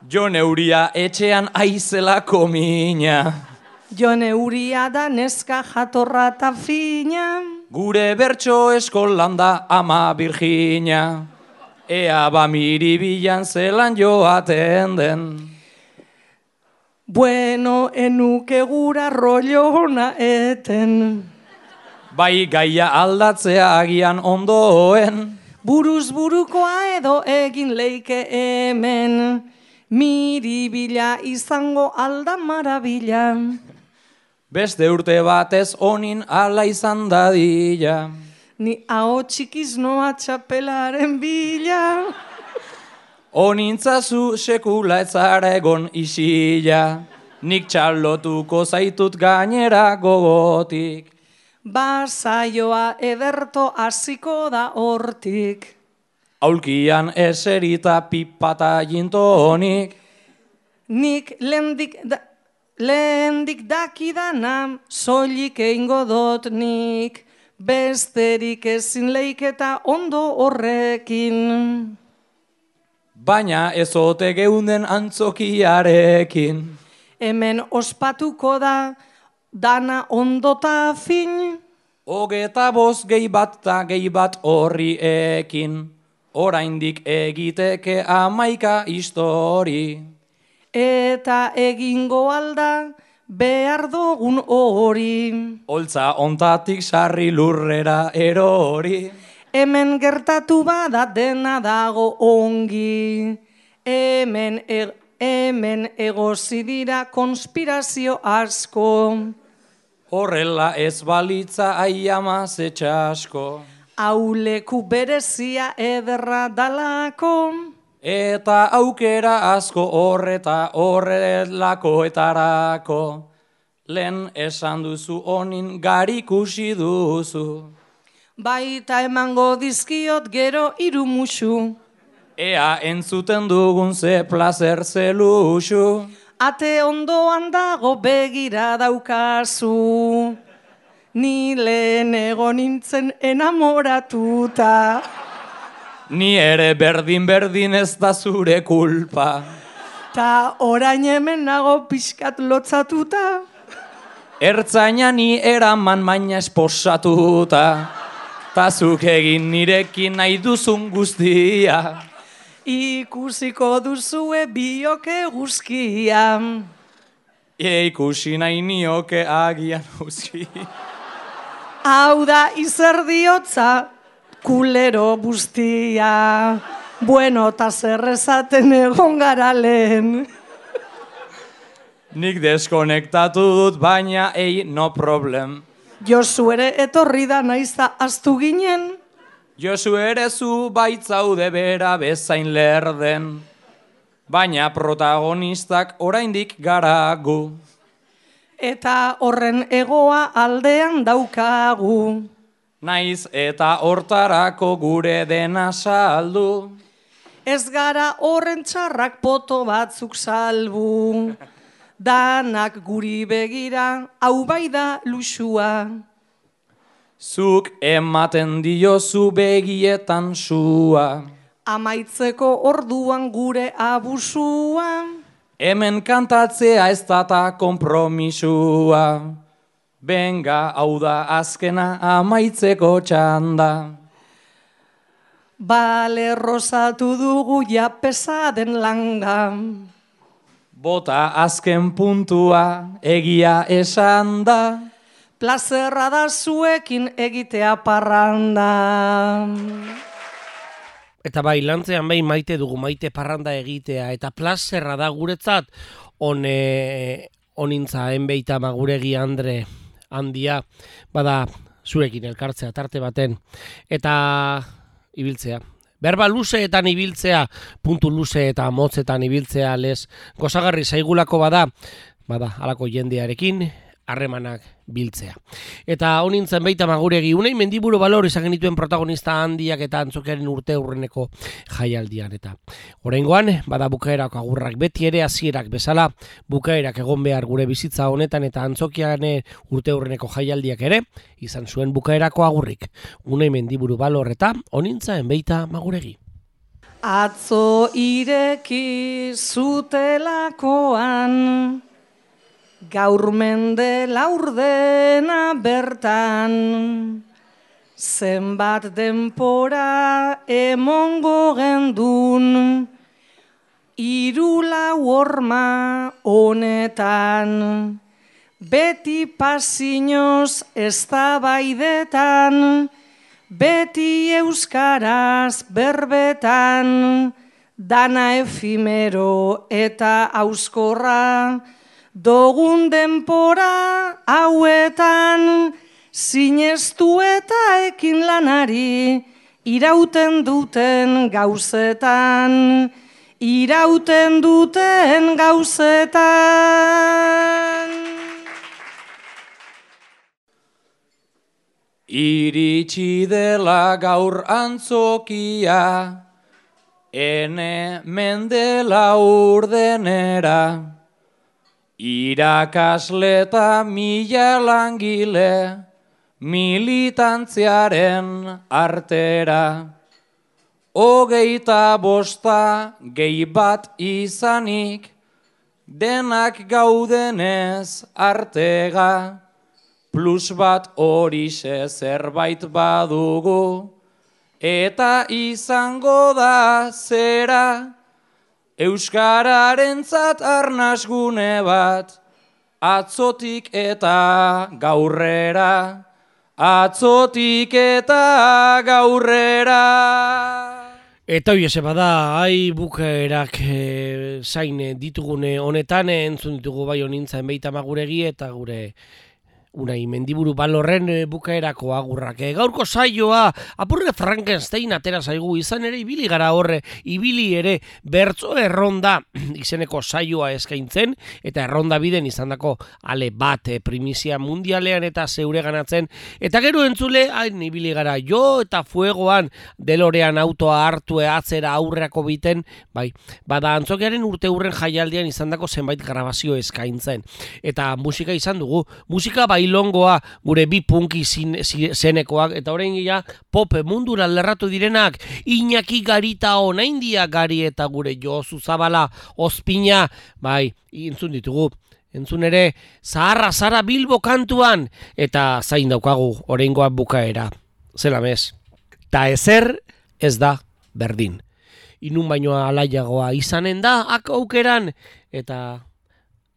Jo neuria etxean aizelako mina. Jo neuria da neska jatorra eta fina. Gure bertso eskolan da ama Virginia. Ea ba miribilan zelan joaten den. Bueno, enuke gura rollo ona eten. Bai gaia aldatzea agian ondoen. Buruz burukoa edo egin leike hemen. Miribila izango alda marabila. Beste urte batez onin ala izan dadila. Ni hau txikiz noa txapelaren bila. Onintzazu sekula ez zara egon isila. Nik txalotuko zaitut gainera gogotik. Basaioa ederto hasiko da hortik. Aulkian eserita pipata jintonik. Nik lehendik, da, lehendik dakidana, soilik eingo dot nik. Besterik ezin leiketa ondo horrekin. Baina ez ote geunden antzokiarekin. Hemen ospatuko da, dana ondota fin. Hogeta boz gehi bat ta gehi bat horri ekin. Oraindik egiteke amaika histori. Eta egingo alda, behar dugun hori. Holtza ontatik sarri lurrera erori. Hemen gertatu bada dena dago ongi. Hemen, e hemen egozi dira konspirazio asko. Horrela ez balitza aiama zetxasko. Auleku berezia ederra dalako. Eta aukera asko horreta horrelakoetarako. Lehen esan duzu honin garikusi duzu. Baita emango dizkiot gero irumusu. Ea entzuten dugun ze placer zeluxu. Ate ondoan dago begira daukazu. Ni lehen egon nintzen enamoratuta. Ni ere berdin berdin ez da zure kulpa. Ta orain hemen nago pixkat lotzatuta. Ertzaina ni eraman maina esposatuta. Ta zuk egin nirekin nahi duzun guztia. Ikusiko duzue bioke guzkia. E ikusi nahi nioke agian uzki. Hau da izerdiotza kulero guztia. Bueno, ta zer esaten egon gara lehen. Nik deskonektatu dut baina ei no problem. Josu ere etorri da naizta astu ginen. Josu ere zu baitzaude bera bezain lerden. Baina protagonistak oraindik gara gu. Eta horren egoa aldean daukagu. Naiz eta hortarako gure dena saldu. Ez gara horren txarrak poto batzuk salbu. Danak guri begira, hau bai da luxua. Zuk ematen diozu begietan sua. Amaitzeko orduan gure abusua. Hemen kantatzea ez data kompromisua. Benga, hau da azkena amaitzeko txanda. Bale rosatu dugu ja pesaden langa. Bota azken puntua egia esan da. Plazerra da zuekin egitea parranda. Eta bai, lantzean behin maite dugu maite parranda egitea, eta plazerra da guretzat, on, e, onintza, enbeita maguregi Andre handia, bada zurekin elkartzea tarte baten, eta ibiltzea. Berba luzeetan ibiltzea, puntu luze eta motzetan ibiltzea lez, gozagarri zaigulako bada, bada, alako jendearekin, harremanak biltzea. Eta honintzen baita maguregi, unei mendiburu balor izan genituen protagonista handiak eta antzokiaren urte urreneko jaialdian. Eta oraingoan bada bukaerak agurrak beti ere hasierak bezala, bukaerak egon behar gure bizitza honetan eta antzokian urte urreneko jaialdiak ere, izan zuen bukaerako agurrik. Unei mendiburu balor eta honintzaen baita maguregi. Atzo ireki zutelakoan, gaur mende laurdena bertan, zenbat denpora emongo gendun, irula horma honetan, beti pasinoz eztabaidetan, beti euskaraz berbetan, dana efimero eta auskorra, dogun denpora hauetan, sinestu eta ekin lanari, irauten duten gauzetan, irauten duten gauzetan. Iritsi dela gaur antzokia, ene mendela urdenera, irakasle eta mila langile, militantziaren artera. Hogeita bosta gehi bat izanik, denak gaudenez artega, plus bat horixe zerbait badugu, eta izango da zera, Euskararen zat arnasgune bat, atzotik eta gaurrera, atzotik eta gaurrera. Eta hoi bada, ai bukerak e, zain eh, ditugune honetan, entzun ditugu bai honintza enbeita maguregi eta gure unai mendiburu balorren e, bukaerako agurrak. E, gaurko saioa, apurre Frankenstein atera zaigu izan ere ibili gara horre, ibili ere bertzo erronda izeneko saioa eskaintzen, eta erronda biden izandako ale bat e, primizia mundialean eta zeure ganatzen, eta gero entzule, hain ibili gara jo eta fuegoan delorean autoa hartu atzera aurreako biten, bai, bada antzokiaren urte urren jaialdian izandako zenbait grabazio eskaintzen. Eta musika izan dugu, musika bai bailongoa gure bi punki zenekoak. Eta orain gila pop mundura lerratu direnak Iñaki Garita onaindia gari eta gure Josu Zabala ospina. Bai intzun ditugu. Entzun ere zaharra zara bilbo kantuan. Eta zain daukagu oraingoa bukaera. Zela mes. Ta ezer ez da berdin. Inun baino alaiagoa izanen da ak aukeran. Eta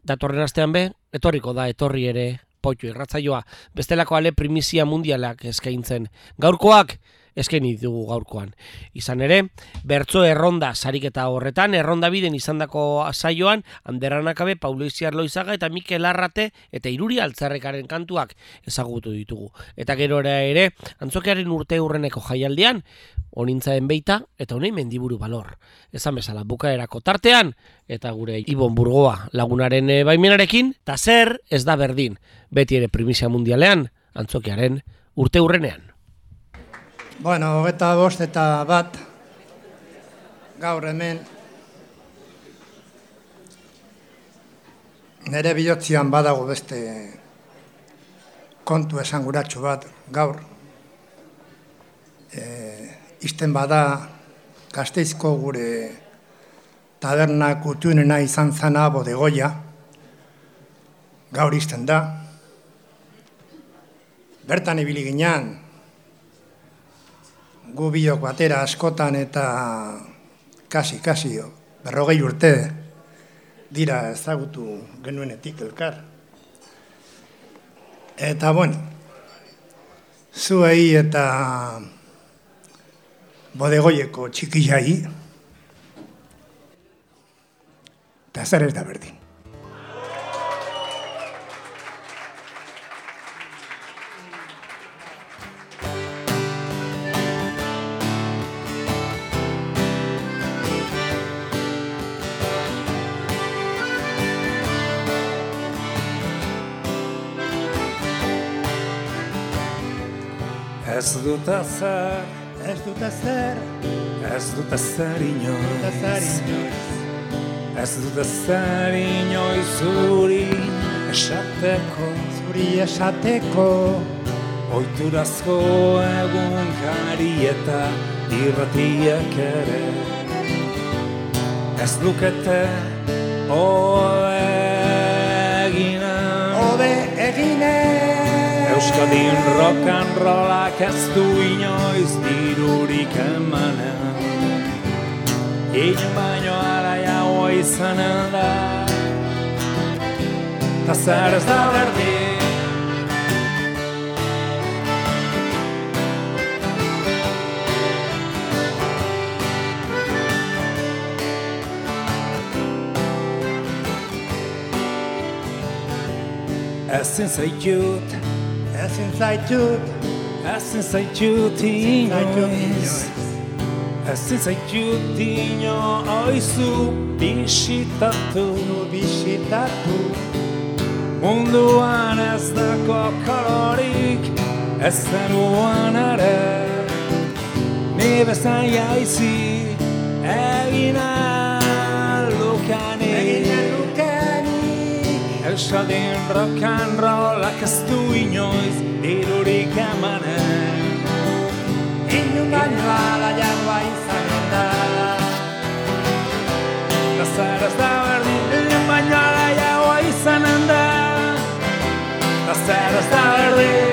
datorren astean be etorriko da etorri ere poitu irratzaioa, bestelako ale primizia mundialak eskaintzen. Gaurkoak, eskaini dugu gaurkoan. Izan ere, bertzo erronda sariketa horretan, erronda biden izandako saioan, Anderranakabe, Paulo Iziar Loizaga eta Mikel Arrate eta Iruri Altzarrekaren kantuak ezagutu ditugu. Eta gero ere, antzokearen urte urreneko jaialdean, onintzaen beita eta honei mendiburu balor. Ezan bezala, bukaerako tartean, eta gure Ibon Burgoa lagunaren eh, baimenarekin, eta zer ez da berdin, beti ere primizia mundialean, antzokiaren urte urrenean. Bueno, eta bost eta bat, gaur hemen, nire bihotzian badago beste kontu esanguratsu bat gaur. E, izten bada gazteizko gure taberna kutunena izan zana bodegoia, gaur izten da. Bertan ibili ginean, gu batera askotan eta kasi, kasi, berrogei urte dira ezagutu genuenetik elkar. Eta, bueno, zuei eta bodegoieko txikiai, eta zer ez da berdin. Dut ezer, Ez dut ezer, ez dut ezer inoiz, ez dut ezer inoiz zuri esateko, zuri esateko, oiturazko egun kari eta irratiek ere. Ez dukete hobe eginen, hobe eginen, Euskadin rock and rollak ez du inoiz dirurik emanen Inon baino alaiagoa izanen da Ta zer ez da berdin. Ezin zaitut, zaitut, ezin zaitut inoiz Ezin zaitut inoizu bisitatu bisitatu Munduan ez dako kolorik ez zenuan ere. Ni bezain jaizi egin lukanik Euskadin rock and rollak ez du inoiz dirurik emanen Inun baino alaiagoa izanen da ez da berdin, inon baino alaiagoa izanen da ez da berdin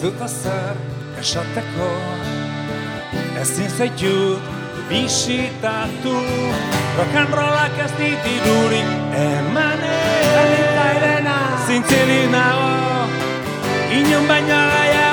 Ez dut azer esateko Ezin zaitut bisitatu Rock'n'rollak ez ditidurik emanen Zintzilik nago Inon baino gaiagoa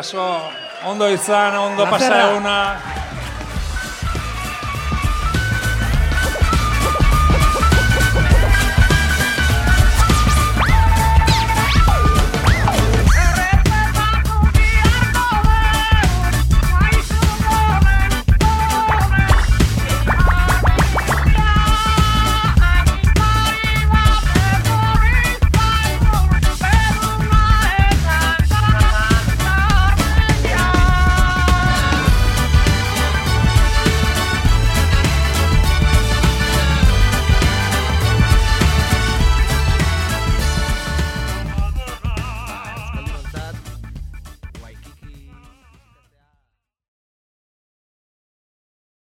asko, ondo izan, ondo pasa eguna